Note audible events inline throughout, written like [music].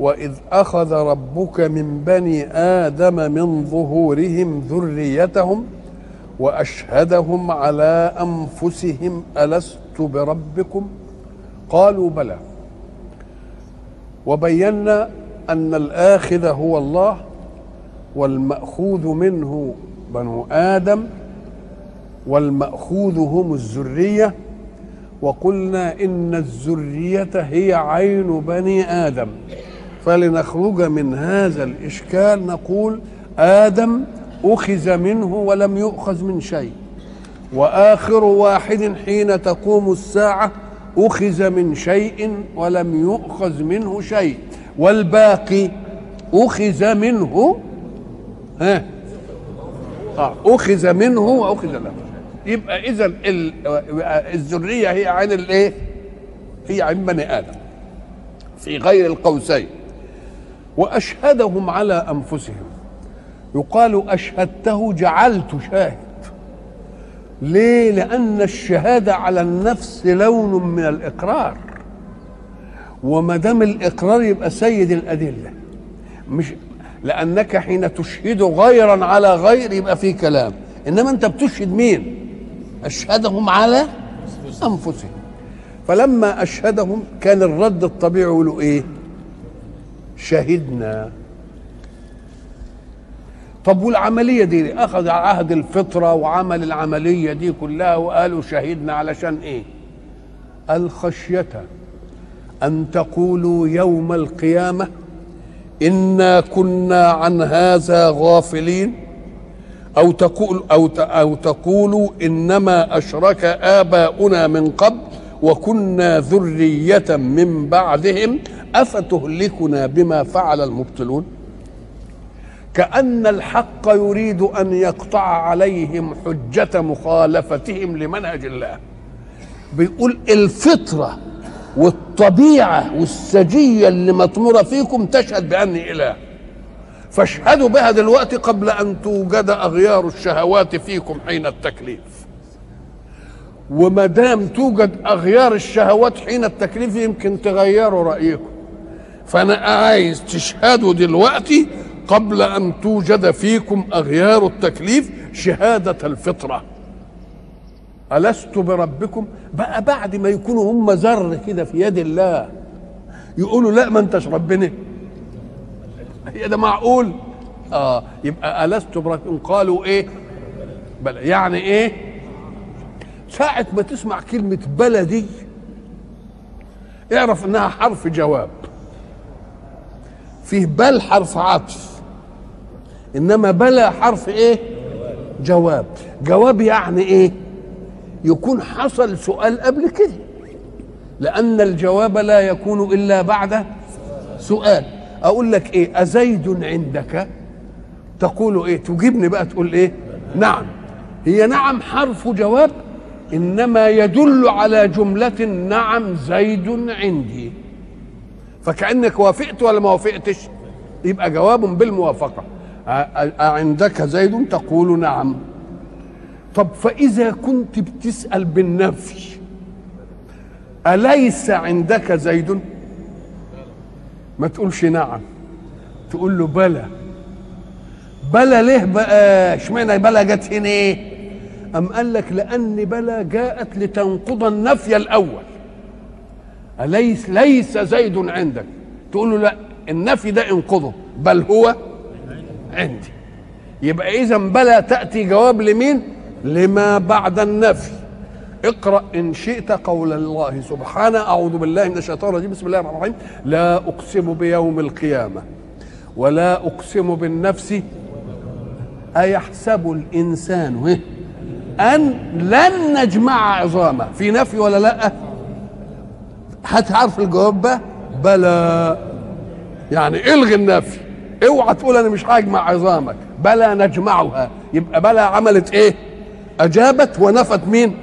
واذ اخذ ربك من بني آدم من ظهورهم ذريتهم واشهدهم على انفسهم الست بربكم قالوا بلى وبينا ان الاخذ هو الله والماخوذ منه بنو آدم والماخوذ هم الذريه وقلنا ان الذريه هي عين بني آدم فلنخرج من هذا الإشكال نقول آدم أخذ منه ولم يؤخذ من شيء. وآخر واحد حين تقوم الساعة أخذ من شيء ولم يؤخذ منه شيء. والباقي أخذ منه ها؟ آه أخذ منه وأخذ له. يبقى إذا الذرية هي عين الإيه؟ هي عين بني آدم. في غير القوسين. وأشهدهم على أنفسهم. يقال أشهدته جعلت شاهد. ليه؟ لأن الشهادة على النفس لون من الإقرار. وما دام الإقرار يبقى سيد الأدلة. مش لأنك حين تشهد غيرا على غير يبقى في كلام. إنما أنت بتشهد مين؟ أشهدهم على أنفسهم. فلما أشهدهم كان الرد الطبيعي يقولوا إيه؟ شهدنا. طب والعملية دي أخذ عهد الفطرة وعمل العملية دي كلها وقالوا شهدنا علشان إيه؟ الخشيه أن تقولوا يوم القيامة إنا كنا عن هذا غافلين أو تقول أو أو تقولوا إنما أشرك آباؤنا من قبل وكنا ذرية من بعدهم أفتهلكنا بما فعل المبطلون؟ كأن الحق يريد أن يقطع عليهم حجة مخالفتهم لمنهج الله. بيقول الفطرة والطبيعة والسجية اللي مطمورة فيكم تشهد بأني إله. فاشهدوا بها دلوقتي قبل أن توجد أغيار الشهوات فيكم حين التكليف. وما دام توجد أغيار الشهوات حين التكليف يمكن تغيروا رأيكم. فأنا عايز تشهدوا دلوقتي قبل أن توجد فيكم أغيار التكليف شهادة الفطرة. ألست بربكم؟ بقى بعد ما يكونوا هم ذر كده في يد الله. يقولوا لا ما انتش ربنا. هي ده معقول؟ آه يبقى ألست بربكم؟ قالوا إيه؟ بلى يعني إيه؟ ساعة ما تسمع كلمة بلدي اعرف إنها حرف جواب. فيه بل حرف عطف. إنما بلا حرف إيه؟ جواب. جواب يعني إيه؟ يكون حصل سؤال قبل كده. لأن الجواب لا يكون إلا بعد سؤال. أقول لك إيه؟ أزيد عندك؟ تقول إيه؟ تجيبني بقى تقول إيه؟ نعم. هي نعم حرف جواب إنما يدل على جملة نعم زيد عندي. فكأنك وافقت ولا ما وافقتش يبقى جواب بالموافقة. عندك زيد تقول نعم. طب فإذا كنت بتسأل بالنفي أليس عندك زيد؟ ما تقولش نعم. تقول له بلى. بلى ليه بقى؟ اشمعنى بلى جت هنا؟ إيه أم قال لك لأن بلى جاءت لتنقض النفي الأول. أليس ليس زيد عندك؟ تقول له لا النفي ده انقضه. بل هو عندي. يبقى إذا بلى تأتي جواب لمين؟ لما بعد النفي. اقرأ إن شئت قول الله سبحانه. أعوذ بالله من الشيطان الرجيم. بسم الله الرحمن الرحيم. لا أقسم بيوم القيامة ولا أقسم بالنفس. أيحسب الإنسان أن لن نجمع عظامه في نفي ولا لا؟ هتعرف الجواب بقى بلى. يعني إلغي النفي. اوعى تقول أنا مش هجمع عظامك. بلى نجمعها. يبقى بلى عملت إيه؟ أجابت ونفت مين؟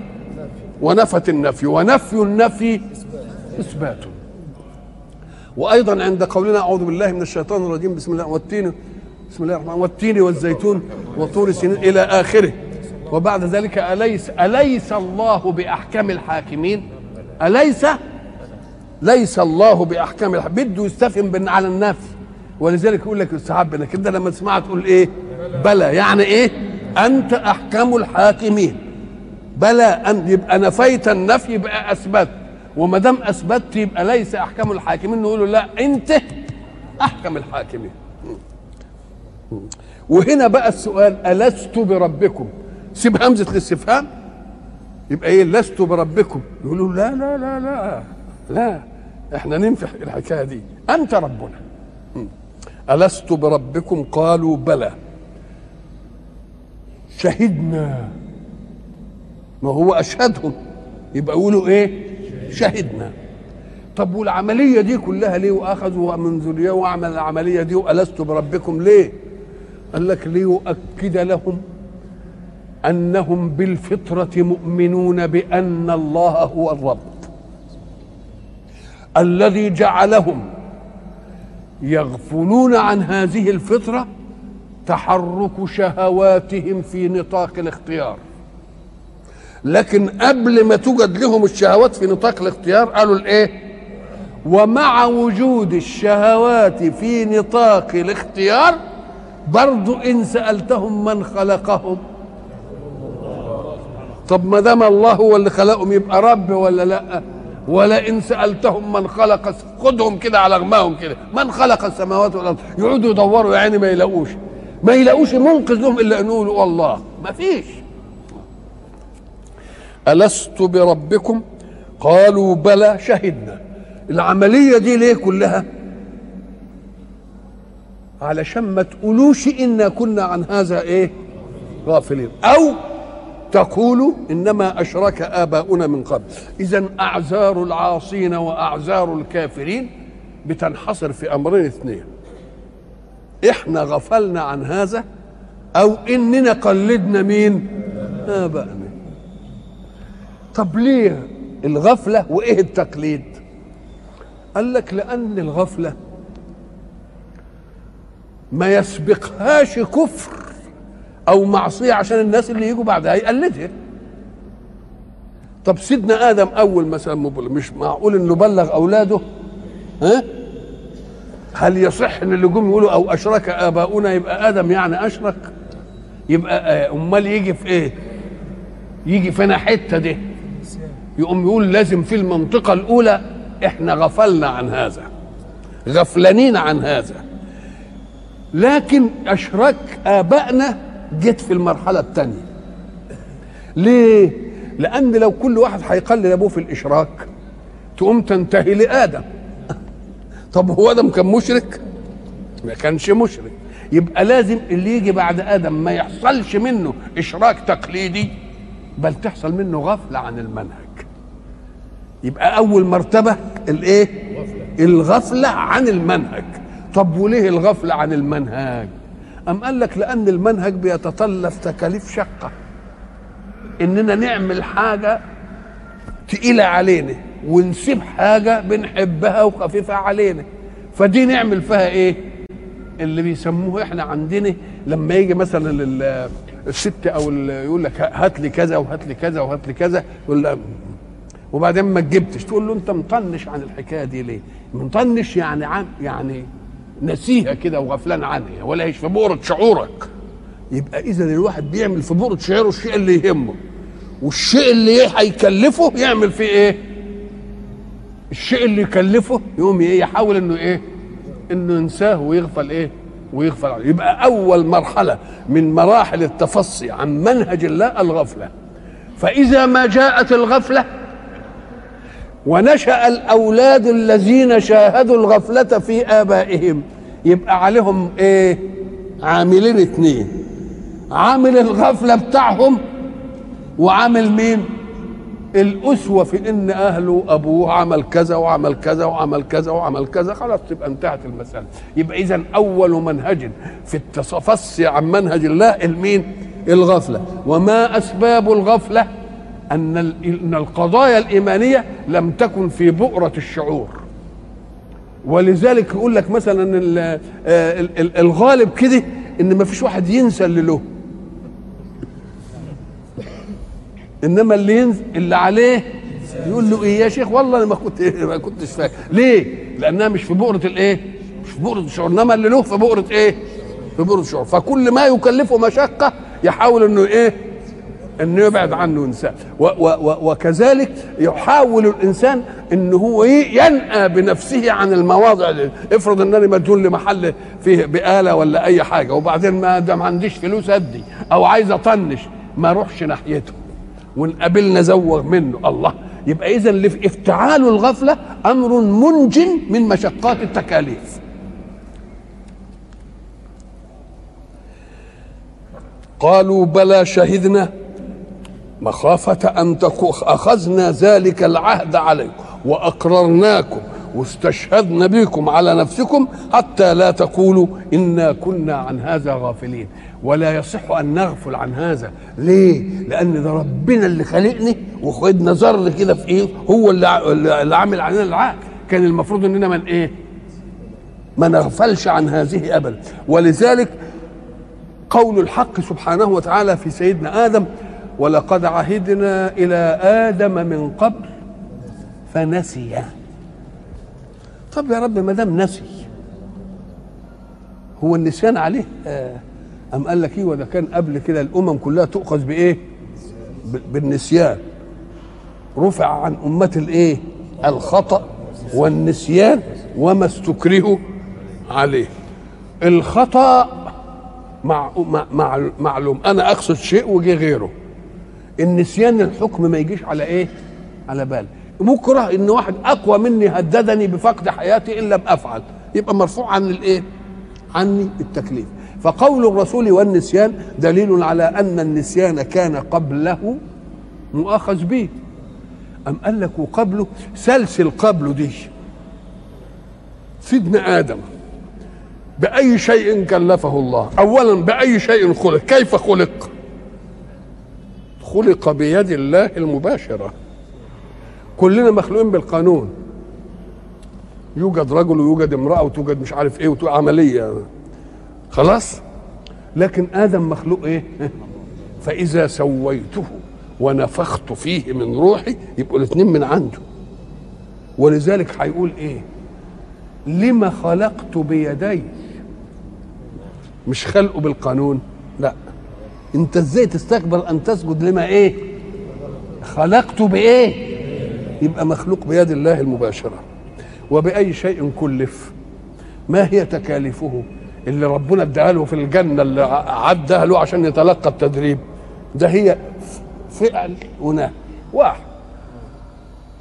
ونفت النفي. ونفي النفي إثبات. وأيضا عند قولنا أعوذ بالله من الشيطان الرجيم. بسم الله. والتين. بسم الله الرحمن. والتين والزيتون وطور سنين إلى آخره. وبعد ذلك اليس أليس الله بأحكم الحاكمين؟ أليس ليس الله باحكم الحاكمين بده يستفهم على النفي ولذلك يقول لك السحاب إنك أنت لما تسمعها تقول إيه؟ بلى. يعني إيه؟ أنت أحكم الحاكمين. بلى أن يبقى نفيت النفي يبقى أثبت. وما دام اثبتت يبقى ليس أحكم الحاكمين. نقول لا أنت أحكم الحاكمين. وهنا بقى السؤال ألست بربكم؟ سيب همزة الاستفهام. يبقى إيه؟ لست بربكم. يقولوا لا لا لا لا. لا إحنا ننفح الحكاية دي. أنت ربنا. ألست بربكم؟ قالوا بلى. شهدنا. ما هو أشهدهم. يبقى يقولوا إيه؟ شهدنا. طب والعملية دي كلها ليه وأخذوا من ذرية واعمل العملية دي وألست بربكم ليه؟ قال لك ليؤكد لهم أنهم بالفطرة مؤمنون بأن الله هو الرب. الذي جعلهم يغفلون عن هذه الفطرة تحرك شهواتهم في نطاق الاختيار. لكن قبل ما توجد لهم الشهوات في نطاق الاختيار قالوا الإيه؟ ومع وجود الشهوات في نطاق الاختيار برضو إن سألتهم من خلقهم. طب ما دام الله هو اللي خلقهم يبقى رب ولا لأ؟ ولا ان سألتهم من خلق خدهم كده على غماهم كده. من خلق السماوات والأرض؟ يقعدوا يدوروا يا عيني ما يلاقوش. ما يلاقوش منقذ لهم إلا أن يقولوا الله ما فيش. ألست بربكم؟ قالوا بلى شهدنا. العملية دي ليه كلها؟ علشان ما تقولوش إنا كنا عن هذا إيه؟ غافلين. أو تقولوا إنما أشرك آباؤنا من قبل. إذا أعذار العاصين وأعذار الكافرين بتنحصر في أمرين اثنين. إحنا غفلنا عن هذا أو إننا قلدنا مين؟ آباءنا. طب ليه الغفلة وإيه التقليد؟ قال لك لأن الغفلة ما يسبقهاش كفر. أو معصية عشان الناس اللي يجوا بعدها يقلدها. طب سيدنا آدم أول مثلا مش معقول إنه بلغ أولاده؟ ها؟ هل يصح إن اللي جم يقولوا أو أشرك آباؤنا يبقى آدم يعني أشرك؟ يبقى أمال يجي في إيه؟ يجي فينا حتة دي. يقوم يقول لازم في المنطقة الأولى إحنا غفلنا عن هذا. غفلانين عن هذا. لكن أشرك آبائنا جت في المرحلة الثانية ليه؟ لأن لو كل واحد هيقلد أبوه في الإشراك تقوم تنتهي لآدم. طب هو آدم كان مشرك؟ ما كانش مشرك. يبقى لازم اللي يجي بعد آدم ما يحصلش منه إشراك تقليدي بل تحصل منه غفلة عن المنهج. يبقى أول مرتبة الإيه؟ الغفلة عن المنهج. طب وليه الغفلة عن المنهج؟ أم قال لك لأن المنهج بيتطلب تكاليف شقه إننا نعمل حاجة تقيلة علينا ونسيب حاجة بنحبها وخفيفة علينا. فدي نعمل فيها إيه؟ اللي بيسموه إحنا عندنا لما يجي مثلا الست أو يقول لك هات لي كذا وهات لي كذا وهات لي كذا يقول وبعدين ما تجبتش تقول له أنت مطنش عن الحكاية دي ليه؟ مطنش يعني عن يعني نسيها كده وغفلان عنها ولا هيش في بؤرة شعورك يبقى إذا الواحد بيعمل في بؤرة شعوره الشيء اللي يهمه والشيء اللي هيكلفه يعمل فيه إيه؟ الشيء اللي يكلفه يقوم إيه يحاول إنه إيه؟ إنه ينساه ويغفل إيه؟ ويغفل عنه يبقى أول مرحلة من مراحل التفصي عن منهج الله الغفلة فإذا ما جاءت الغفلة ونشأ الأولاد الذين شاهدوا الغفلة في آبائهم. يبقى عليهم إيه؟ عاملين اتنين. عامل الغفلة بتاعهم وعامل مين؟ الأسوة في إن أهله أبوه عمل كذا وعمل كذا وعمل كذا وعمل كذا. خلاص تبقى انتهت المسألة. يبقى إذا أول منهج في التصفصي عن منهج الله المين؟ الغفلة. وما أسباب الغفلة؟ أن القضايا الإيمانية لم تكن في بؤرة الشعور. ولذلك يقول لك مثلا الغالب كده إن ما فيش واحد ينسى اللي له. إنما اللي ينزل اللي عليه يقول له إيه يا شيخ؟ والله أنا ما كنت [laughs] ما كنتش فاكر ليه؟ لأنها مش في بؤرة الإيه؟ مش في بؤرة الشعور. إنما اللي له في بؤرة إيه؟ في بؤرة الشعور. فكل ما يكلفه مشقة يحاول إنه إيه؟ إنه يبعد عنه إنسان. وكذلك يحاول الإنسان ان هو ينأى بنفسه عن المواضع. دي. افرض إنني مديون لمحل فيه بآلة ولا أي حاجة وبعدين ما ده ما عنديش فلوس أدي أو عايز أطنش ما أروحش ناحيته. ونقابلنا زوغ منه الله يبقى اذا افتعال الغفلة أمر منج من مشقات التكاليف. قالوا بلى شهدنا مخافة أن أخذنا ذلك العهد عليكم وأقررناكم واستشهدنا بكم على نفسكم حتى لا تقولوا إنا كنا عن هذا غافلين. ولا يصح أن نغفل عن هذا. ليه؟ لأن ده ربنا اللي خلقني وخدنا ذر كده في إيه؟ هو اللي, اللي عامل علينا العهد. كان المفروض إننا من إيه؟ ما نغفلش عن هذه أبدا. ولذلك قول الحق سبحانه وتعالى في سيدنا آدم ولقد عهدنا إلى آدم من قبل فنسي. طب يا رب ما دام نسي هو النسيان عليه؟ أم قال لك إيه؟ وده كان قبل كده الأمم كلها تؤخذ بإيه؟ بالنسيان. رفع عن أمة الإيه؟ الخطأ والنسيان وما استكرهوا عليه. الخطأ مع مع معلوم. أنا أقصد شيء وجي غيره. النسيان الحكم ما يجيش على إيه؟ على بال. مكره إن واحد أقوى مني هددني بفقد حياتي إن لم أفعل. يبقى مرفوع عن الإيه؟ عني التكليف. فقول الرسول والنسيان دليل على أن النسيان كان قبله مؤاخذ به. أم قال لك وقبله؟ سلسل قبله دي. سيدنا آدم. بأي شيء كلفه الله. أولا بأي شيء خلق. كيف خلق؟ خلق بيد الله المباشرة. كلنا مخلوقين بالقانون. يوجد رجل ويوجد امرأة وتوجد مش عارف إيه وتوجد عملية. خلاص؟ لكن آدم مخلوق إيه؟ [laughs] فإذا سويته ونفخت فيه من روحي يبقوا الاثنين من عنده. ولذلك هيقول إيه؟ لما خلقت بيدي. مش خلقه بالقانون؟ لا. انت إزاي تستقبل ان تسجد لما إيه؟ خلقته بإيه؟ يبقى مخلوق بيد الله المباشرة. وبأي شيء كلف. ما هي تكاليفه اللي ربنا اداها له في الجنة اللي عدها له عشان يتلقى التدريب؟ ده هي فعل ونهي واحد.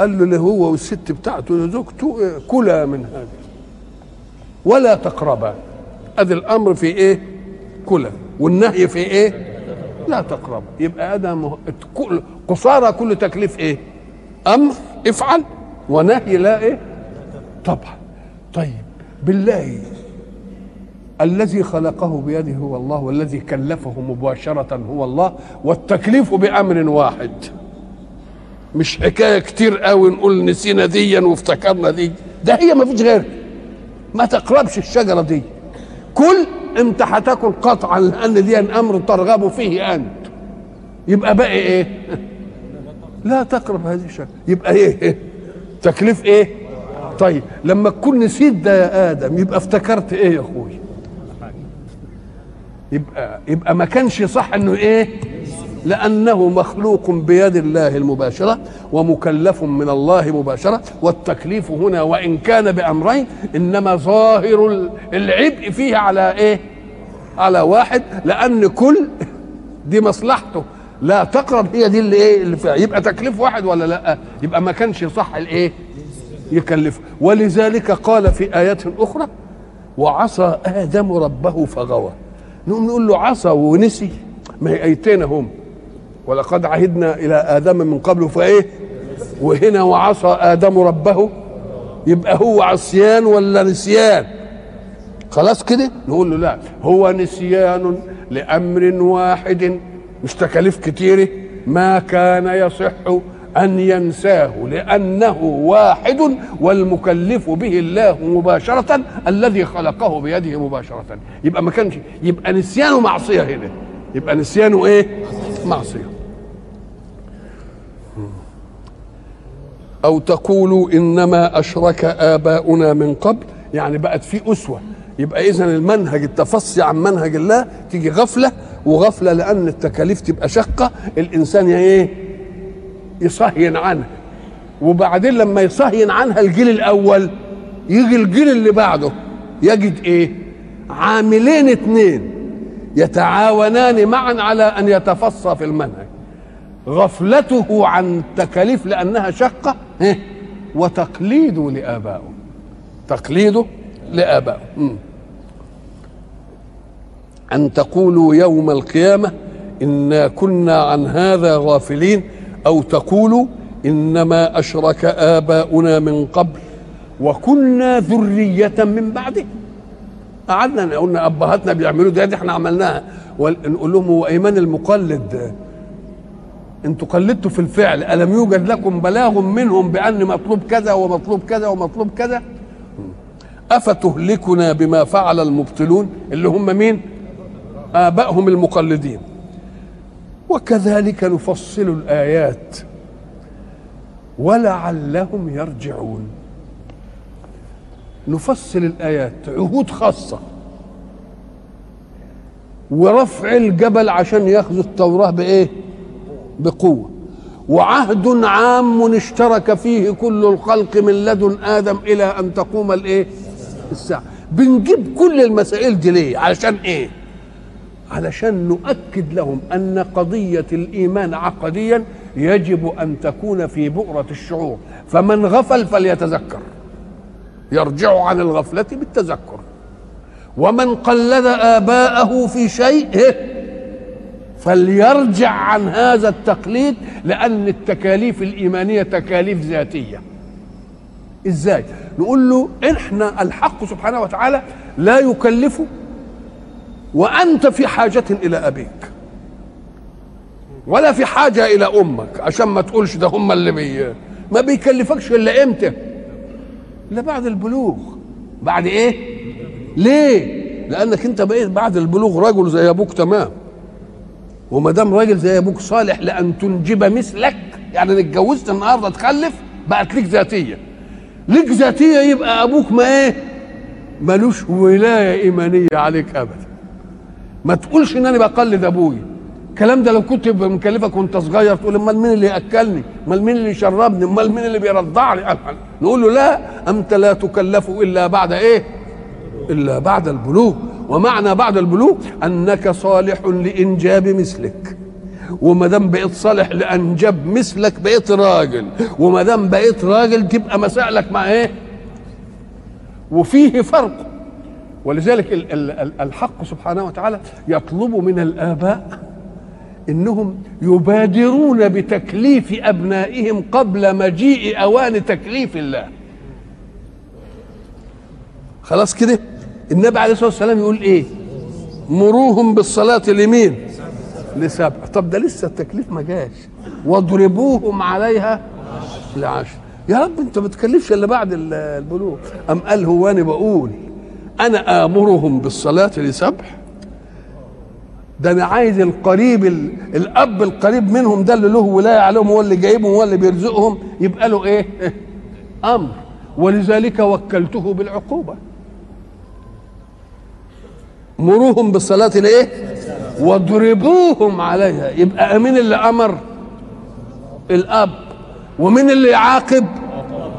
قال له اللي هو والست بتاعته زوجته كلا من هذا ولا تقربا. ادي الأمر في إيه؟ كلا. والنهي في إيه؟ لا تقرب. يبقى آدم قصارى كل تكليف إيه؟ أمر افعل ونهي لا إيه؟ طبعا. طيب بالله الذي خلقه بيده هو الله والذي كلفه مباشرة هو الله والتكليف بأمر واحد. مش حكاية كتير قوي نقول نسينا ديا وافتكرنا دي. ده هي ما فيش غيرها. ما تقربش الشجرة دي. كل انت هتاكل قطعا لأن دي أمر ترغب فيه أنت. يبقى باقي إيه؟ [laughs] لا تقرب هذه الشجره يبقى إيه؟ [laughs] تكليف إيه؟ طيب لما تكون نسيت ده يا آدم يبقى افتكرت إيه يا أخوي؟ يبقى يبقى ما كانش صح إنه إيه؟ لأنه مخلوق بيد الله المباشرة ومكلف من الله مباشرة والتكليف هنا وإن كان بأمرين إنما ظاهر العبء فيه على إيه؟ على واحد لأن كل دي مصلحته. لا تقرب هي دي اللي إيه؟ اللي فيها. يبقى تكليف واحد ولا لأ؟ يبقى ما كانش صح الإيه؟ يكلفه. ولذلك قال في آيات أخرى وعصى آدم ربه فغوى. نقوم نقول له عصى ونسي. ما هي أيتين هم؟ ولقد عهدنا إلى آدم من قبل فإيه؟ وهنا وعصى آدم ربه يبقى هو عصيان ولا نسيان؟ خلاص كده؟ نقول له لا هو نسيان لأمر واحد مش تكاليف كتيرة ما كان يصح أن ينساه لأنه واحد والمكلف به الله مباشرة الذي خلقه بيده مباشرة. يبقى ما كانش يبقى نسيانه معصيه هنا. يبقى نسيانه إيه معصية. أو تقولوا إنما أشرك آباؤنا من قبل يعني بقت في أسوة. يبقى اذا المنهج التفصي عن منهج الله تيجي غفلة وغفلة لأن التكاليف تبقى شقه الإنسان إيه؟ يصهين عنها. وبعدين لما يصهين عنها الجيل الأول يجي الجيل اللي بعده يجد إيه؟ عاملين اثنين يتعاونان معا على أن يتفصى في المنهج. غفلته عن تكاليف لأنها شقه إيه؟ وتقليده لابائه تقليده لابائه أن تقولوا يوم القيامة إنا كنا عن هذا غافلين أو تقولوا إنما أشرك آباؤنا من قبل وكنا ذرية من بعده. قعدنا قلنا أبهاتنا بيعملوا ده, ده إحنا عملناها. ونقول لهم هو أيمان المقلد؟ أنتوا قلدتوا في الفعل. ألم يوجد لكم بلاغ منهم بأن مطلوب كذا ومطلوب كذا ومطلوب كذا؟ أفتهلكنا بما فعل المبطلون اللي هم مين؟ آبائهم المقلدين. وكذلك نفصل الآيات. ولعلهم يرجعون. نفصل الآيات. عهود خاصة. ورفع الجبل عشان ياخذوا التوراة بإيه؟ بقوة. وعهد عام اشترك فيه كل الخلق من لدن آدم إلى أن تقوم الإيه؟ الساعة. بنجيب كل المسائل دي ليه؟ علشان إيه؟ علشان نؤكد لهم أن قضية الإيمان عقديا يجب أن تكون في بؤرة الشعور. فمن غفل فليتذكر. يرجع عن الغفلة بالتذكر. ومن قلد آباءه في شيء فليرجع عن هذا التقليد لأن التكاليف الإيمانية تكاليف ذاتية. إزاي؟ نقول له إحنا الحق سبحانه وتعالى لا يكلف وأنت في حاجة إلى أبيك. ولا في حاجة إلى أمك عشان ما تقولش ده هم اللي بي ما بيكلفكش إلا إمتى لا بعد البلوغ. بعد إيه؟ ليه؟ لأنك أنت بقيت بعد البلوغ رجل زي أبوك تمام. وما دام راجل زي أبوك صالح لأن تنجب مثلك يعني أنا اتجوزت النهارده تخلف بقت ليك ذاتية. ليك ذاتية يبقى أبوك ما إيه؟ ملوش ولاية إيمانية عليك ابدا. ما تقولش إن أنا بقلد ابويا الكلام ده لو كنت مكلفك وأنت صغير تقول أمال مين اللي يأكلني؟ أمال مين اللي يشربني؟ أمال مين اللي بيرضعني؟ نقول له لا أنت لا تكلف إلا بعد إيه؟ إلا بعد البلوغ. ومعنى بعد البلوغ أنك صالح لإنجاب مثلك وما دام بقيت صالح لأنجاب مثلك بقيت راجل وما دام بقيت راجل تبقى مسائلك مع إيه؟ وفيه فرق. ولذلك الحق سبحانه وتعالى يطلب من الآباء إنهم يبادرون بتكليف أبنائهم قبل مجيء أوان تكليف الله. خلاص كده؟ النبي عليه الصلاة والسلام يقول إيه؟ مروهم بالصلاة لمين لسبع. طب ده لسه التكليف ما جاش. واضربوهم عليها لعشر. يا رب أنت ما تكلفش إلا بعد البلوغ. أم قال هو أنا بقول أنا آمرهم بالصلاة لسبح ده أنا عايز القريب الأب القريب منهم ده اللي له ولايه عليهم هو اللي جايبهم هو اللي بيرزقهم يبقى له إيه؟ أمر. ولذلك وكلته بالعقوبة. مروهم بالصلاة لإيه؟ واضربوهم عليها يبقى مين اللي أمر؟ الأب ومين اللي يعاقب؟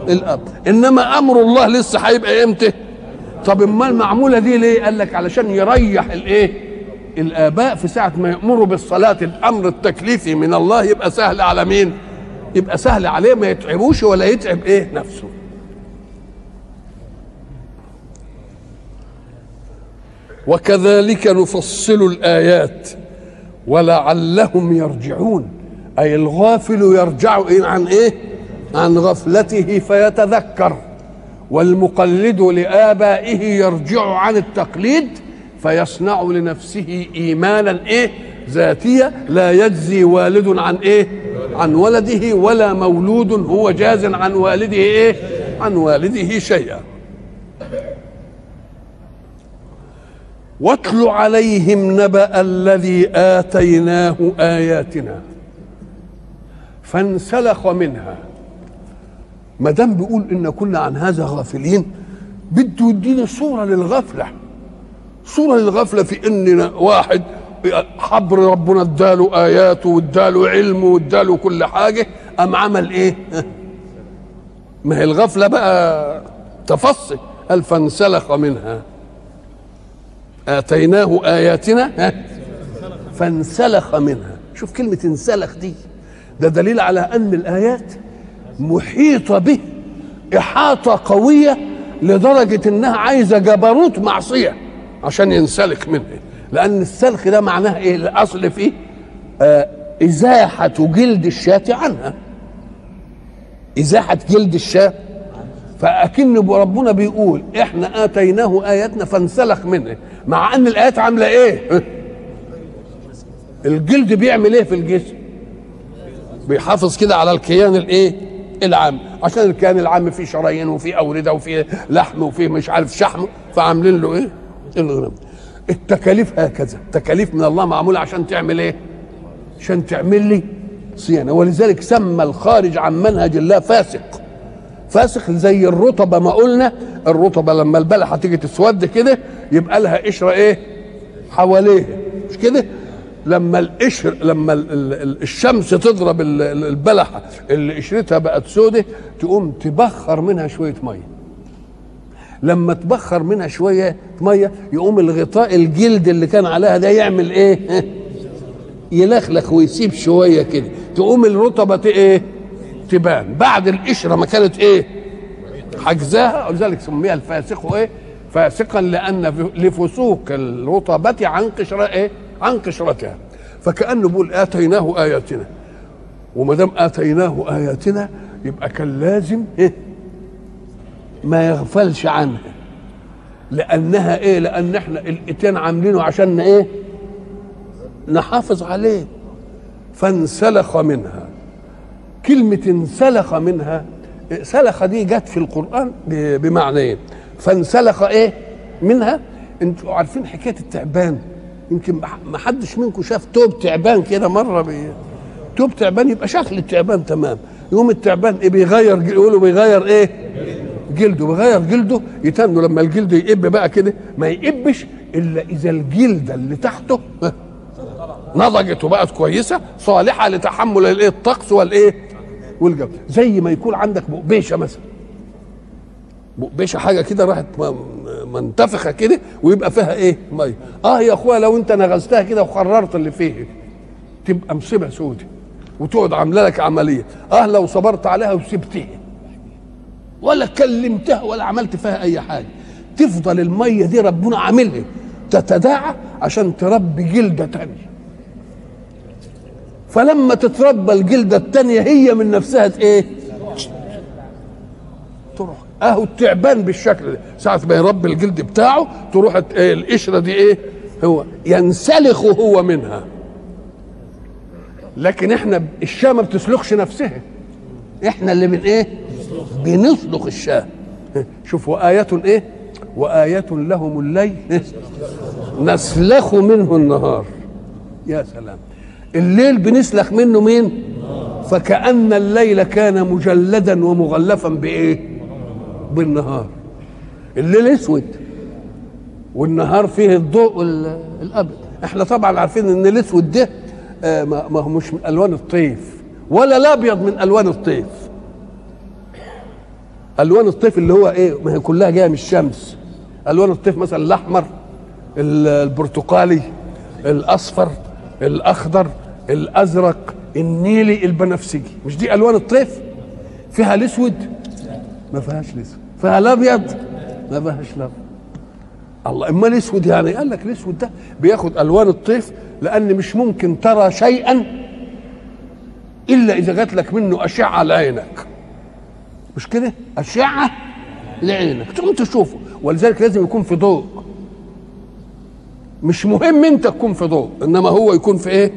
الأب إنما أمر الله لسه هيبقى إمتى؟ طب أمال المعمولة دي ليه؟ قال لك علشان يريح الإيه؟ الآباء في ساعة ما يأمروا بالصلاة الأمر التكليفي من الله يبقى سهل على مين؟ يبقى سهل عليه ما يتعبوش ولا يتعب إيه؟ نفسه وكذلك نفصل الآيات ولعلهم يرجعون. أي الغافل يرجع عن إيه؟ عن غفلته فيتذكر. والمقلد لآبائه يرجع عن التقليد فيصنع لنفسه إيمانا إيه؟ ذاتية. لا يجزي والد عن إيه؟ عن ولده ولا مولود هو جاز عن والده إيه؟ عن والده شيئا. واتل عليهم نبأ الذي آتيناه آياتنا فانسلخ منها. ما دام بيقول إن كنا عن هذا غافلين بده يدينا صورة للغفلة. صورة للغفلة في ان واحد حبر ربنا اداله اياته واداله علمه واداله كل حاجة. أم عمل إيه؟ [laughs] ما هي الغفلة بقى تفصل. قال فانسلخ منها. آتيناه آياتنا فانسلخ منها. شوف كلمة انسلخ دي ده دليل على أن الآيات محيطة به إحاطة قوية لدرجة إنها عايزة جبروت معصية عشان ينسلخ منها. لأن السلخ ده معناه إيه؟ الأصل فيه آه إزاحة جلد الشاة عنها. إزاحة جلد الشاة فأكن ربنا بيقول إحنا آتيناه آياتنا فانسلخ منها مع أن الآيات عاملة إيه؟ [laughs] الجلد بيعمل إيه في الجسم؟ بيحافظ كده على الكيان الإيه؟ العام عشان الكيان العام فيه شرايين وفيه أورده وفيه لحم وفيه مش عارف شحم فعاملين له إيه؟ الغنم. التكاليف هكذا تكاليف من الله معمولة عشان تعمل إيه؟ عشان تعمل لي صيانة. ولذلك سمى الخارج عن منهج الله فاسق. فاسق زي الرطبه ما قلنا. الرطبه لما البلحة تيجي تسود كده يبقى لها قشرة إيه؟ حواليها. مش كده؟ لما القشر لما الشمس تضرب البلحة اللي قشرتها بقت سودة تقوم تبخر منها شوية مية. لما تبخر منها شوية مية يقوم الغطاء الجلد اللي كان عليها ده يعمل إيه؟ [laughs] يلخلخ ويسيب شوية كده. تقوم الرطبة إيه؟ تبان. بعد القشره ما كانت إيه؟ حجزاها ولذلك سميها الفاسق إيه؟ فاسقا لأن لفسوق الرطبة عن قشرة إيه؟ عن قشرتها. فكانه بيقول آتيناه آياتنا. وما دام آتيناه آياتنا يبقى كان لازم إيه؟ ما يغفلش عنها. لأنها إيه؟ لأن إحنا الاتين عاملينه عشان إيه؟ نحافظ عليه. فانسلخ منها. كلمة انسلخ منها سلخ دي جت في القرآن بمعنيين. فانسلخ إيه؟ منها. أنتوا عارفين حكاية التعبان. يمكن ما حدش منكم شاف توب تعبان كده مرة بي... توب تعبان يبقى شكل التعبان تمام. يقوم التعبان إيه بيغير يقولوا بيغير إيه؟ جلده. بيغير جلده يتنوا لما الجلد يقب بقى كده. ما يقبش إلا إذا الجلدة اللي تحته نضجت وبقت كويسة صالحة لتحمل الإيه؟ الطقس والإيه؟ والجو. زي ما يكون عندك بقبيشه مثلا. بقبيشه حاجة كده راحت منتفخة كده ويبقى فيها إيه؟ مية. آه يا أخويا لو أنت نغزتها كده وخررت اللي فيه تبقى مصيبه سودة وتقعد عاملة لك عملية. آه لو صبرت عليها وسبتها. ولا كلمتها ولا عملت فيها أي حاجة. تفضل المية دي ربنا عاملها. تتداعى عشان تربي جلدة تانية. فلما تتربى الجلدة التانية هي من نفسها إيه؟ تروح. أهو التعبان بالشكل ده. ساعة ما يربي الجلد بتاعه تروح إيه القشرة دي إيه؟ هو ينسلخ هو منها. لكن إحنا الشاة ما بتسلخش نفسها. إحنا اللي من إيه؟ بنسلخ الشاة. شوفوا آية إيه؟ وآية لهم الليل نسلخ منه النهار. يا سلام. الليل بنسلخ منه مين؟ فكأن الليل كان مجلدا ومغلفا بإيه؟ بالنهار. الليل أسود. والنهار فيه الضوء الابيض إحنا طبعا عارفين إن الأسود ده آه ما هو مش من ألوان الطيف ولا الأبيض من ألوان الطيف. ألوان الطيف اللي هو إيه؟ ما هي كلها جاية من الشمس. ألوان الطيف مثلا الأحمر البرتقالي الأصفر. الأخضر الأزرق النيلي البنفسجي. مش دي ألوان الطيف؟ فيها الأسود؟ ما فيهاش الأسود. فيها الأبيض؟ ما فيهاش الأبيض. الله إما الأسود يعني. قال لك الأسود ده بياخد ألوان الطيف لأن مش ممكن ترى شيئا إلا إذا جات لك منه أشعة على عينك مش كده؟ أشعة لعينك. تقوم تشوفه. ولذلك لازم يكون في ضوء. مش مهم انت تكون في ضوء انما هو يكون في إيه؟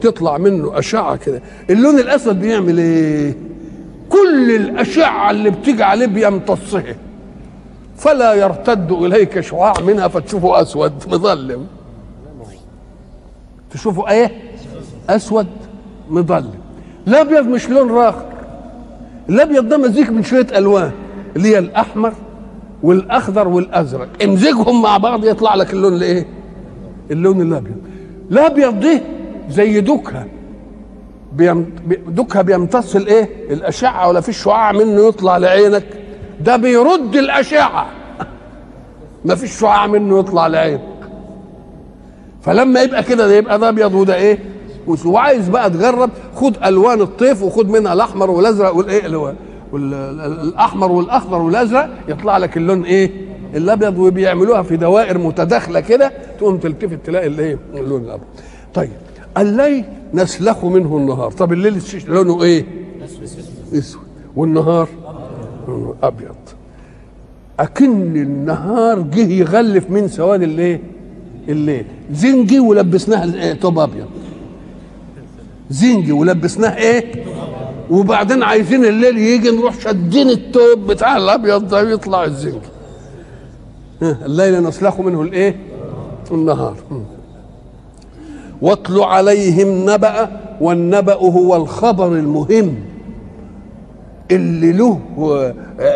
تطلع منه أشعة كده. اللون الأسود بيعمل إيه؟ كل الأشعة اللي بتيجي عليه بيمتصها فلا يرتد إليك شعاع منها فتشوفه أسود [laughs] مظلم. تشوفه إيه؟ أسود مظلم. الأبيض مش لون راخر الأبيض ده مزيج من شوية ألوان اللي هي الأحمر والأخضر والأزرق. امزجهم مع بعض يطلع لك اللون الايه؟ اللون الأبيض. الابيض ده زي دكها. بيم... دكها بيمتص الإيه؟ الأشعة ولا فيش شعاع منه يطلع لعينك. ده بيرد الأشعة. ما فيش شعاع منه يطلع لعينك. فلما يبقى كده ده يبقى ده أبيض وده إيه؟ وعايز بقى تجرب خد ألوان الطيف وخد منها الأحمر والأزرق والإيه؟ والاحمر والأخضر والأزرق يطلع لك اللون إيه؟ الأبيض وبيعملوها في دوائر متداخلة كده تقوم تلتفت تلاقي الإيه؟ اللون الأبيض. طيب الليل نسلخ منه النهار. طب الليل لونه إيه؟ أسود. والنهار؟ أبيض. أكن النهار جه يغلف من سواد الإيه؟ الليل. زنجي ولبسناها توب أبيض. زنجي ولبسناه إيه؟ وبعدين عايزين الليل يجي نروح شادين التوب بتاع الأبيض ده يطلع الزنجي. الليل نسلخ منه الإيه؟ النهار. واتل عليهم نبأ والنبأ هو الخبر المهم. اللي له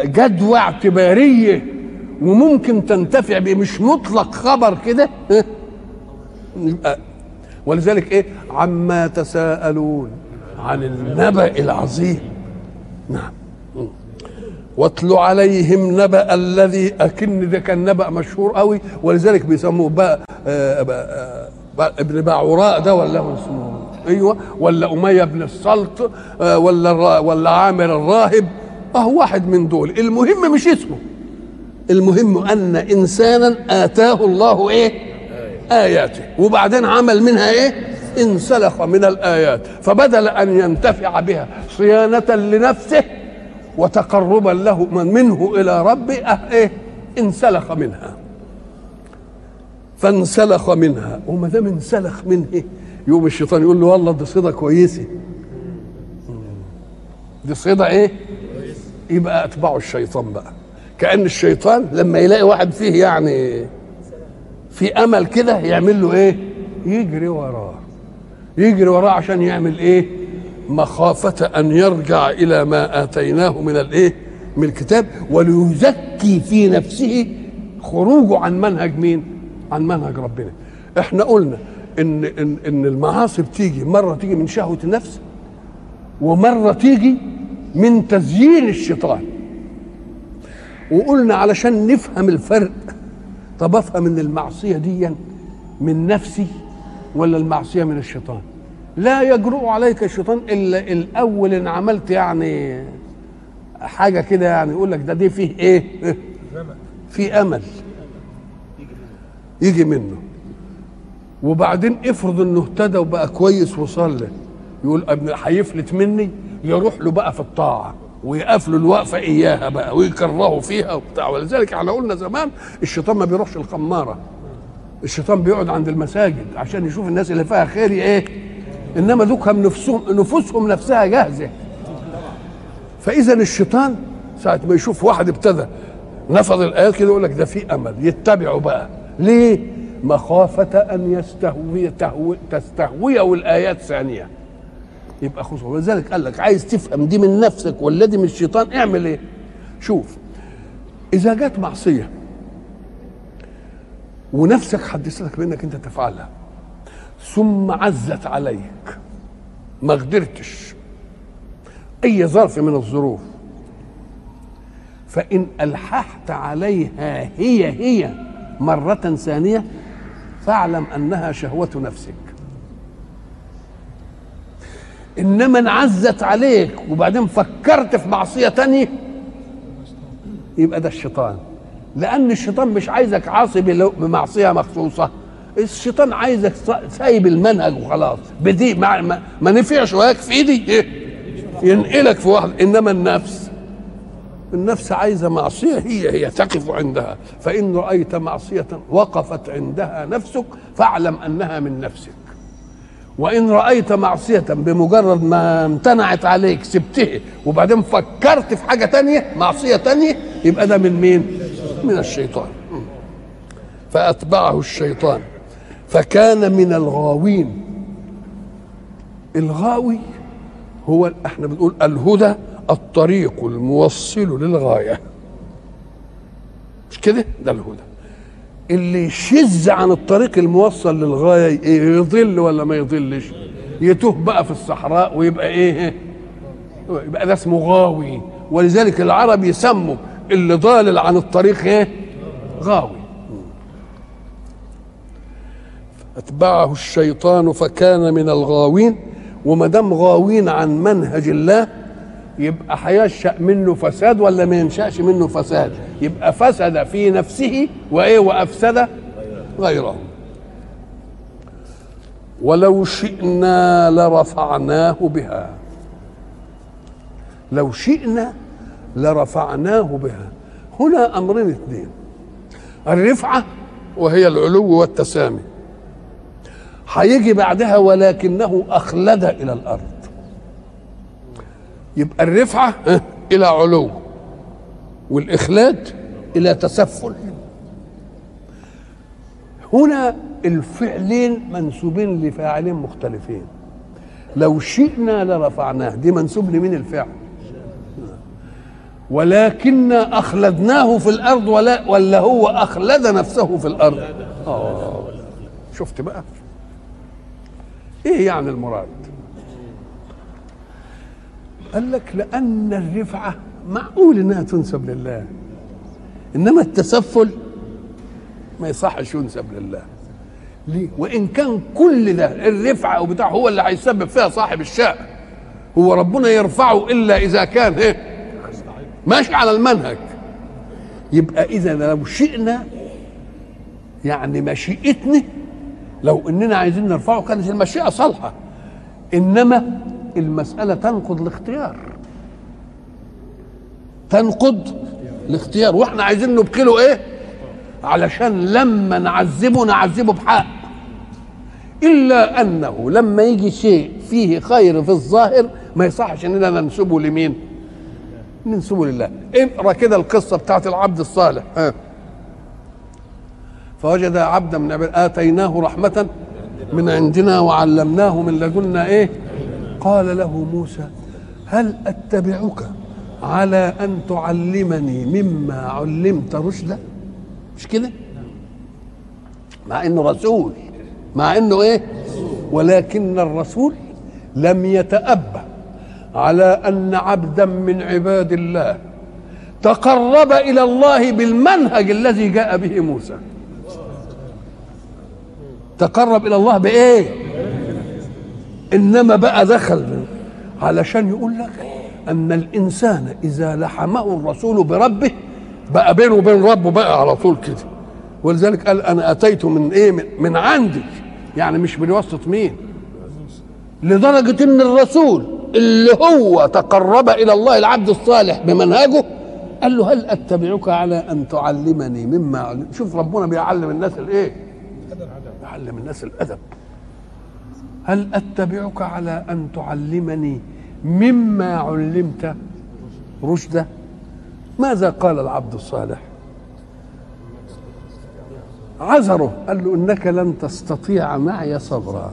جدوى اعتبارية وممكن تنتفع به مش مطلق خبر كده ولذلك إيه؟ عما تساءلون عن النبأ العظيم. نعم. واتل عليهم نبأ الذي أكن ده كان نبأ مشهور قوي ولذلك بيسموه بقى, بقى, بقى ابن باعوراء ده ولا اسمه؟ أيوه. ولا أمية بن السلط آه ولا ولا عامر الراهب. آه واحد من دول. المهم مش اسمه. المهم أن إنسانا آتاه الله إيه؟ آياته. وبعدين عمل منها إيه؟ انسلخ من الآيات. فبدل أن ينتفع بها صيانة لنفسه وتقربا له من منه إلى ربه أه إيه انسلخ منها. فانسلخ منها. وما دام انسلخ منه إيه؟ يوم الشيطان يقول له والله دي صيدة كويسة. دي صيدة إيه؟ يبقى اتبعوا الشيطان بقى. كأن الشيطان لما يلاقي واحد فيه يعني في أمل كده يعمل له إيه؟ يجري وراه. يجري وراه عشان يعمل إيه؟ مخافة أن يرجع إلى ما آتيناه من الإيه؟ من الكتاب وليزكي في نفسه خروجه عن منهج مين؟ عن منهج ربنا. إحنا قلنا إن إن إن المعاصي بتيجي مرة تيجي من شهوة النفس ومرة تيجي من تزيين الشيطان. وقلنا علشان نفهم الفرق طب أفهم إن المعصية دي من نفسي ولا المعصية من الشيطان لا يجرؤ عليك الشيطان إلا الأول إن عملت يعني حاجة كده يعني يقول لك ده دي فيه إيه؟ في أمل. يجي منه. وبعدين افرض إنه اهتدى وبقى كويس وصلى يقول ابن هيفلت مني يروح له بقى في الطاعة ويقف له الوقفة إياها بقى ويكرهه فيها وبتاع. ولذلك إحنا قلنا زمان الشيطان ما بيروحش الخماره الشيطان بيقعد عند المساجد عشان يشوف الناس اللي فيها خير إيه؟ إنما دوكهم نفسهم نفوسهم نفسها جاهزة. فإذا الشيطان ساعة ما يشوف واحد ابتدى نفض الآيات كده يقول لك ده في أمل يتبعه بقى. ليه؟ مخافة أن يستهوي تهوي تستهويه الآيات ثانية. يبقى خصوصا ولذلك قال لك عايز تفهم دي من نفسك ولا دي من الشيطان اعمل إيه؟ شوف إذا جت معصية ونفسك حدثتك بأنك أنت تفعلها ثم عزت عليك. ما قدرتش. أي ظرف من الظروف. فإن ألححت عليها هي هي مرة ثانية فاعلم أنها شهوة نفسك. إنما انعزت عليك وبعدين فكرت في معصية تانية يبقى ده الشيطان. لأن الشيطان مش عايزك عاصي بمعصية مخصوصة. الشيطان عايزك سايب المنهج وخلاص. بدي ما, ما, ما نفعش وياك في ايدي. إيه؟ ينقلك في واحد. إنما النفس النفس عايزة معصية. هي هي تقف عندها. فإن رأيت معصية وقفت عندها نفسك فاعلم أنها من نفسك. وإن رأيت معصية بمجرد ما امتنعت عليك سبته وبعدين فكرت في حاجة تانية معصية تانية يبقى ده من مين؟ من الشيطان. فأتبعه الشيطان. فكان من الغاوين. الغاوي هو إحنا بنقول الهدى الطريق الموصل للغاية. مش كده؟ ده الهدى. اللي يشز عن الطريق الموصل للغاية يضل ولا ما يضلش؟ يتوه بقى في الصحراء ويبقى إيه؟ يبقى ده اسمه غاوي. ولذلك العرب يسموا اللي ضالل عن الطريق إيه؟ غاوي. أتبعه الشيطان فكان من الغاوين وما دام غاوين عن منهج الله يبقى هينشأ منه فساد ولا ما ينشأش منه فساد؟ يبقى فسد في نفسه وإيه؟ وأفسد غيره. ولو شئنا لرفعناه بها. لو شئنا لرفعناه بها. هنا أمرين اثنين. الرفعة وهي العلو والتسامي. هيجي بعدها ولكنه أخلد إلى الأرض. يبقى الرفعة إلى علو والإخلاد إلى تسفل. هنا الفعلين منسوبين لفاعلين مختلفين. لو شئنا لرفعناه دي منسوب لمين الفعل؟ ولكن أخلدناه في الأرض ولا ولا هو أخلد نفسه في الأرض. آه. شفت بقى؟ إيه يعني المراد؟ قال لك لأن الرفعة معقول إنها تنسب لله. إنما التسفل ما يصحش ينسب لله. ليه؟ وإن كان كل ده الرفعة وبتاع هو اللي هيسبب فيها صاحب الشأن هو ربنا يرفعه إلا إذا كان إيه؟ ماشي على المنهج. يبقى إذا لو شئنا يعني مشيئتنا لو إننا عايزين نرفعه كانت المشيئة صالحة. إنما المسألة تنقض الاختيار. تنقض الاختيار. وإحنا عايزين نبخله إيه؟ علشان لما نعذبه نعذبه بحق. إلا أنه لما يجي شيء فيه خير في الظاهر ما يصحش إننا ننسبه لمين؟ ننسبه لله. إقرأ كده القصة بتاعت العبد الصالح. ها. فوجد عبدا من عباد آتيناه رحمة من عندنا وعلمناه من لدنا إيه؟ قال له موسى هل أتبعك على أن تعلمني مما علمت رشدا؟ مش كده؟ مع إنه رسول مع إنه إيه؟ ولكن الرسول لم يتأبى على أن عبدا من عباد الله تقرب إلى الله بالمنهج الذي جاء به موسى. تقرب إلى الله بإيه؟ إنما بقى دخل. علشان يقول لك أن الإنسان إذا لحمه الرسول بربه بقى بينه وبين ربه بقى على طول كده. ولذلك قال أنا أتيت من إيه؟ من, عندي يعني مش بواسطه مين؟ لدرجة إن الرسول اللي هو تقرب إلى الله العبد الصالح بمنهجه قال له هل أتبعك على أن تعلمني مما علم؟ شوف ربنا بيعلم الناس الإيه؟ يعلم الناس الأدب. هل أتبعك على أن تعلمني مما علمت رشدا؟ ماذا قال العبد الصالح؟ عذره قال له إنك لن تستطيع معي صبرا.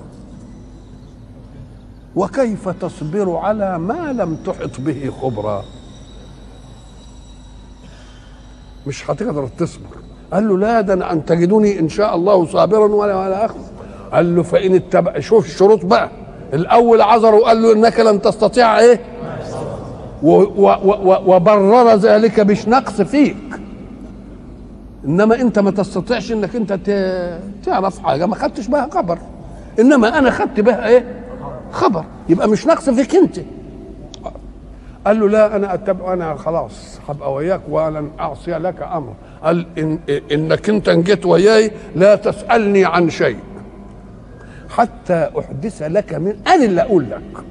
وكيف تصبر على ما لم تحط به خبرا؟ مش هتقدر تصبر. قال له لا ده أن تجدوني إن شاء الله صابرا ولا ولا أخذ. قال له فإن اتبع شوف الشروط بقى. الأول عذره قال له إنك لن تستطيع إيه؟ و و و وبرر ذلك مش نقص فيك. إنما أنت ما تستطيعش إنك أنت تعرف حاجة. ما خدتش بها خبر. إنما أنا خدت بها إيه؟ خبر. يبقى مش نقص فيك أنت. قال له لا أنا اتبع أنا خلاص هبقى وياك ولن أعصي لك أمر. قال إن إنك إنت جيت وياي لا تسألني عن شيء. حتى أحدث لك من أنا اللي أقول لك.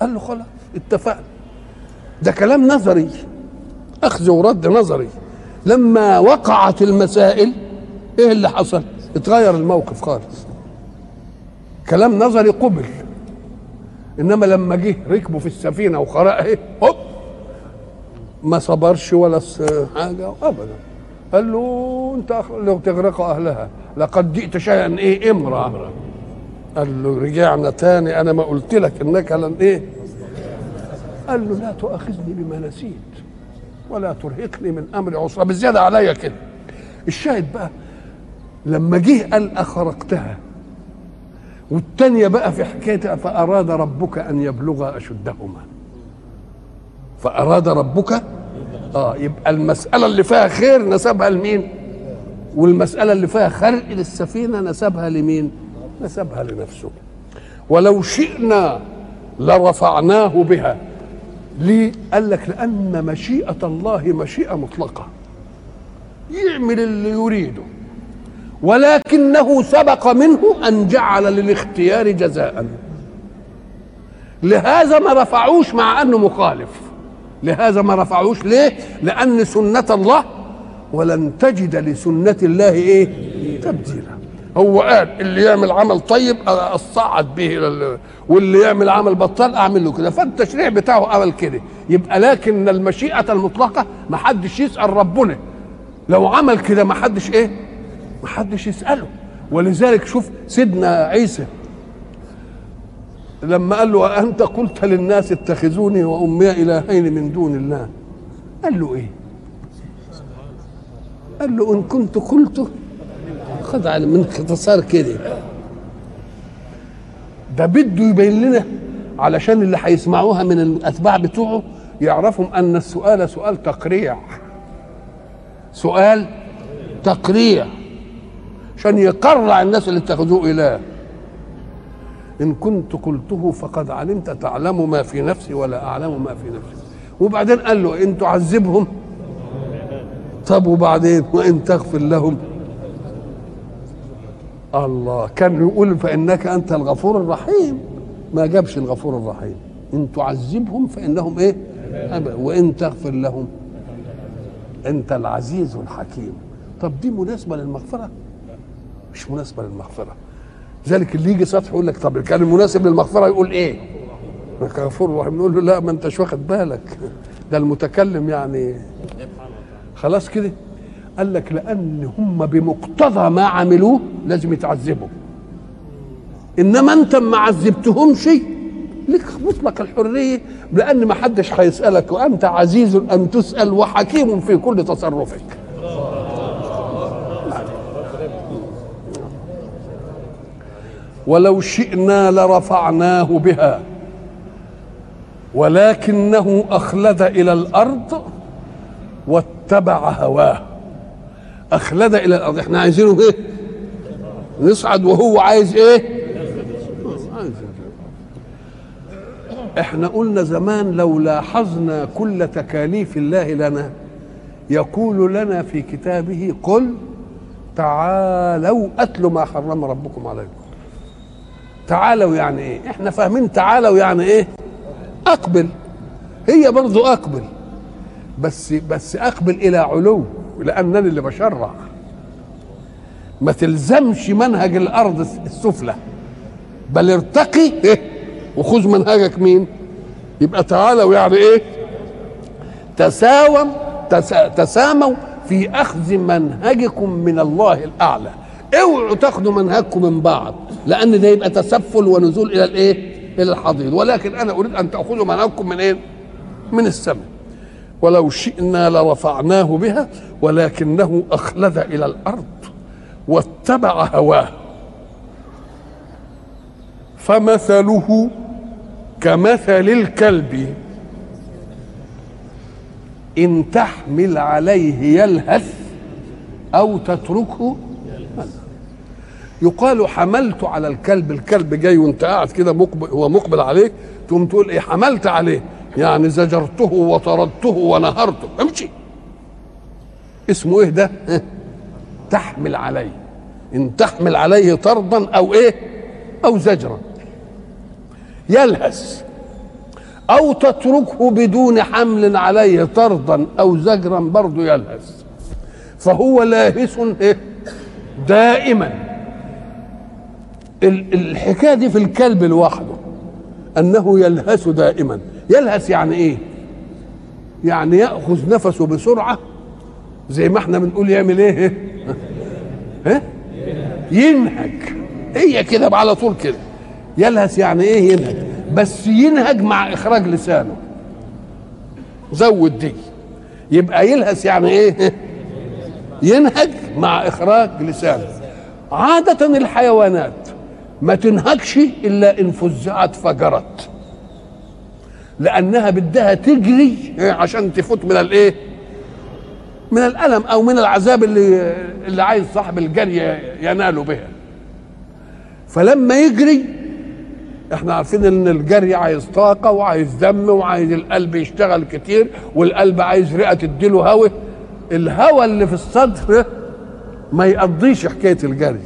قال له خلاص اتفقنا. ده كلام نظري. أخذ ورد نظري. لما وقعت المسائل إيه اللي حصل؟ اتغير الموقف خالص. كلام نظري قبل. إنما لما جه ركبوا في السفينة وخرق إيه؟ هوب! ما صبرش ولا حاجة ابدا. قال له أنت لو تغرق أهلها. لقد جئت شيئا إيه امرا قال له رجعنا تاني أنا ما قلت لك إنك لن إيه. قال له لا تؤاخذني بما نسيت ولا ترهقني من امري عسرا بالزياده عليا كده. الشاهد بقى لما جه قال اخرقتها والتانية بقى في حكايتها فأراد ربك أن يبلغ أشدهما. فأراد ربك آه يبقى المسألة اللي فيها خير نسبها لمين؟ والمسألة اللي فيها خرق للسفينة نسبها لمين؟ نسبها لنفسه ولو شئنا لرفعناه بها ليه؟ قال لك لأن مشيئة الله مشيئة مطلقة يعمل اللي يريده ولكنه سبق منه أن جعل للاختيار جزاء لهذا ما رفعوش مع أنه مخالف لهذا ما رفعوش ليه؟ لأن سنة الله ولن تجد لسنة الله إيه؟ تبديلا. هو قال اللي يعمل عمل طيب أصعد به واللي يعمل عمل بطال أعمل له كده. فالتشريع بتاعه عمل كده. يبقى لكن المشيئة المطلقة ما حدش يسأل ربنا. لو عمل كده ما حدش إيه؟ ما حدش يسأله. ولذلك شوف سيدنا عيسى لما قال له أنت قلت للناس اتخذوني وأمي إلهين من دون الله؟ قال له إيه؟ قال له إن كنت قلته خد على من اختصار كده. ده بده يبين لنا علشان اللي هيسمعوها من الأتباع بتوعه يعرفوا أن السؤال سؤال تقريع. سؤال تقريع. عشان يقرع الناس اللي اتخذوه إله. إن كنت قلته فقد علمت تعلم ما في نفسي ولا أعلم ما في نفسي. وبعدين قال له إن تعذبهم. طب وبعدين؟ وإن تغفر لهم. الله كان يقول فإنك أنت الغفور الرحيم. ما جابش الغفور الرحيم. إن تعذبهم فإنهم إيه؟ وإن تغفر لهم. أنت العزيز الحكيم. طب دي مناسبة للمغفرة؟ مش مناسبة للمغفرة. ذلك اللي يجي سطح يقول لك طب كان المناسب للمغفرة يقول إيه؟ غفور رحيم نقول له لا ما أنتش واخد بالك. ده المتكلم يعني. خلاص كده. قال لك لأن هم بمقتضى ما عملوه لازم يتعذبوا. إنما أنت ما عذبتهمش لك مطلق الحرية. لأن ما حدش هيسألك وأنت عزيز أن تسأل وحكيم في كل تصرفك. ولو شئنا لرفعناه بها. ولكنه أخلد إلى الأرض واتبع هواه. أخلد إلى الأرض. إحنا عايزينه إيه؟ نصعد وهو عايز إيه؟ إحنا قلنا زمان لو لاحظنا كل تكاليف الله لنا يقول لنا في كتابه قل تعالوا اتلوا ما حرم ربكم عليكم. تعالوا يعني إيه؟ إحنا فاهمين تعالوا يعني إيه؟ أقبل. هي برضو أقبل. بس بس أقبل إلى علو لأنني اللي بشرع. ما تلزمش منهج الأرض السفلى. بل ارتقي إيه؟ وخذ منهجك مين؟ يبقى تعالوا يعني إيه؟ تساوم تسا تساموا في أخذ منهجكم من الله الأعلى. اوعوا تاخذوا منهجكم من بعض. لأن ده يبقى تسفل ونزول إلى الايه؟ إلى الحضيض. ولكن أنا اريد ان تاخذوا منهجكم من إيه؟ من السماء ولو شئنا لرفعناه بها ولكنه اخلد إلى الأرض واتبع هواه. فمثله كمثل الكلب. إن تحمل عليه يلهث أو تتركه يقال حملت على الكلب الكلب جاي وانت قاعد كده مقبل هو مقبل عليك تقوم تقول إيه حملت عليه. يعني زجرته وطردته ونهرته. امشي. اسمه إيه ده؟ تحمل عليه. إن تحمل عليه طردا أو إيه؟ أو زجرا. يلهث. أو تتركه بدون حمل عليه طردا أو زجرا برضه يلهث. فهو لاهث إيه؟ دائما. الحكاية دي في الكلب لوحده أنه يلهث دائما. يلهث يعني إيه؟ يعني يأخذ نفسه بسرعة زي ما إحنا بنقول يعمل إيه؟ [laughs] ها؟ ينهج هي كده على طول كده. يلهث يعني إيه؟ ينهج بس ينهج مع إخراج لسانه. زود دي. يبقى يلهث يعني إيه؟ ينهج مع إخراج لسانه. عادة الحيوانات ما تنهكش إلا إن فزعت فجرت. لأنها بدها تجري عشان تفوت من الايه من الألم أو من العذاب اللي اللي عايز صاحب الجري ينال بها. فلما يجري إحنا عارفين إن الجري عايز طاقة وعايز دم وعايز القلب يشتغل كتير والقلب عايز رئة تديله هواء الهواء اللي في الصدر ما يقضيش حكاية الجري.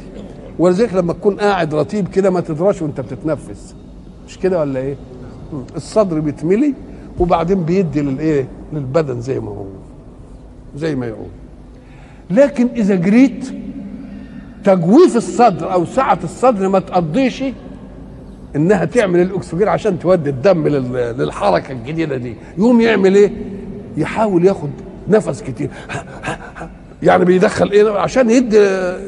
ولذلك لما تكون قاعد رتيب كده ما تدراش وانت بتتنفس. مش كده ولا إيه. الصدر بيتملي وبعدين بيدي للايه؟ للبدن زي ما هو. زي ما يقول. لكن إذا جريت تجويف الصدر أو سعة الصدر ما تقضيش إنها تعمل الأكسجين عشان تودي الدم لل- للحركة الجديدة دي. يقوم يعمل إيه؟ يحاول ياخد نفس كتير. يعني بيدخل إيه؟ عشان يدي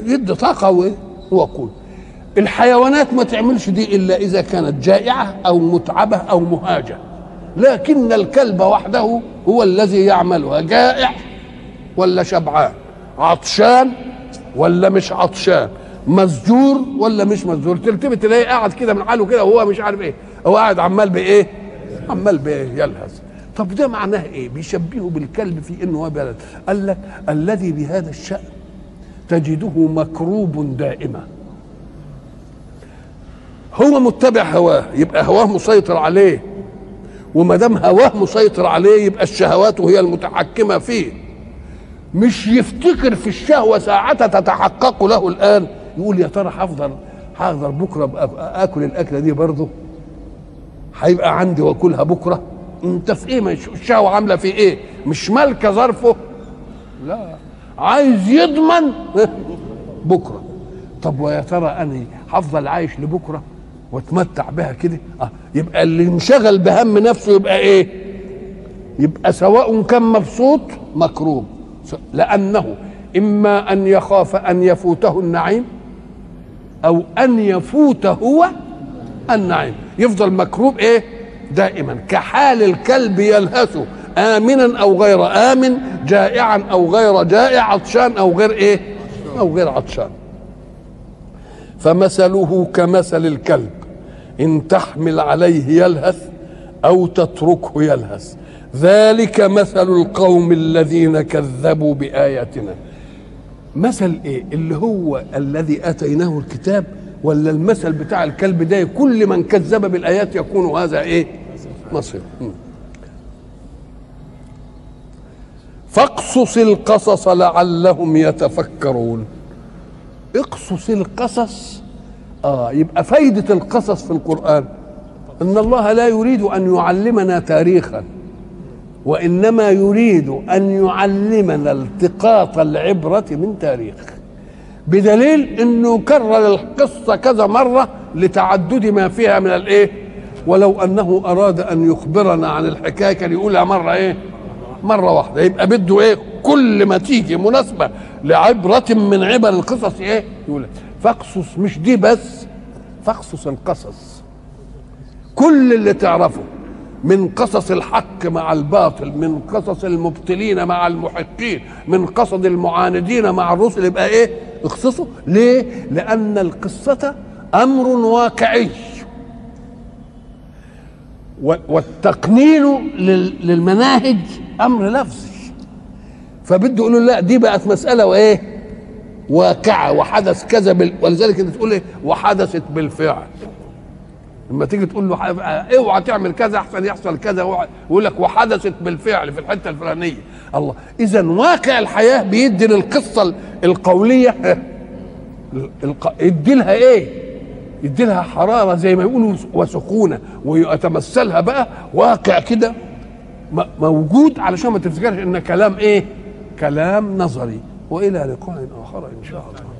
يدي طاقة وايه وقود الحيوانات ما تعملش دي إلا إذا كانت جائعة أو متعبة أو مهاجة. لكن الكلب وحده هو الذي يعملها. جائع ولا شبعان؟ عطشان ولا مش عطشان؟ مسجور ولا مش مسجور تلتفت تلاقيه قاعد كده من حاله كده وهو مش عارف إيه. هو قاعد عمال بإيه؟ عمال بايه يلهث طب ده معناه إيه؟ بيشبهه بالكلب في إنه هو بلد. قال لك الذي بهذا الشأن تجده مكروب دائما. هو متبع هواه يبقى هواه مسيطر عليه. وما دام هواه مسيطر عليه يبقى الشهوات هي المتحكمة فيه. مش يفتكر في الشهوة ساعتها تتحقق له الآن يقول يا ترى هفضل هقدر بكرة آكل الأكلة دي برضه؟ هيبقى عندي وأكلها بكرة؟ انت في إيه؟ الشهوة عاملة في إيه؟ مش مالكة ظرفه؟ لا. عايز يضمن. [laughs] بكرة. طب ويا ترى أنا هفضل عايش لبكرة وأتمتع بها كده؟ آه يبقى اللي انشغل بهم نفسه يبقى إيه؟ يبقى سواء كان مبسوط مكروب لأنه إما أن يخاف أن يفوته النعيم أو أن يفوت هو النعيم. يفضل مكروب إيه؟ دائما. كحال الكلب يلهث آمنا أو غير آمن جائعا أو غير جائع عطشان أو غير إيه؟ أو غير عطشان. فمثله كمثل الكلب إن تحمل عليه يلهث أو تتركه يلهث. ذلك مثل القوم الذين كذبوا بآياتنا. مثل إيه؟ اللي هو الذي آتيناه الكتاب ولا المثل بتاع الكلب ده؟ كل من كذب بالآيات يكون هذا إيه؟ مصير فاقصص القصص لعلهم يتفكرون. اقصص القصص. آه يبقى فايدة القصص في القرآن. إن الله لا يريد أن يعلمنا تاريخا وإنما يريد أن يعلمنا التقاط العبرة من تاريخ. بدليل إنه كرر القصة كذا مرة لتعدد ما فيها من الإيه؟ ولو أنه أراد أن يخبرنا عن الحكاية كان يقولها مرة إيه؟ مرة واحدة. يبقى بده إيه؟ كل ما تيجي مناسبة لعبرة من عبر القصص إيه؟ يقول فاقصص مش دي بس فاقصص القصص. كل اللي تعرفه من قصص الحق مع الباطل من قصص المبطلين مع المحقين من قصص المعاندين مع الرسل يبقى إيه؟ اخصصه. ليه؟ لأن القصة أمر واقعي. والتقنين للمناهج أمر لفظي. فبده يقولوا لا دي بقت مسألة وإيه؟ واقعة وحدث كذا بال... ولذلك أنت تقول إيه؟ وحدثت بالفعل. لما تيجي تقول له اوعى تعمل كذا أحسن يحصل كذا يقول لك وحدثت بالفعل في الحتة الفلانية. الله. اذا واقع الحياة بيدي للقصة القولية. [laughs] الق... يدي لها إيه؟ يدي لها حرارة زي ما يقولوا وسخونة ويتمثلها بقى واقع كده موجود علشان ما تفتكرش إن كلام إيه؟ كلام نظري وإلى لقاء آخر إن شاء الله.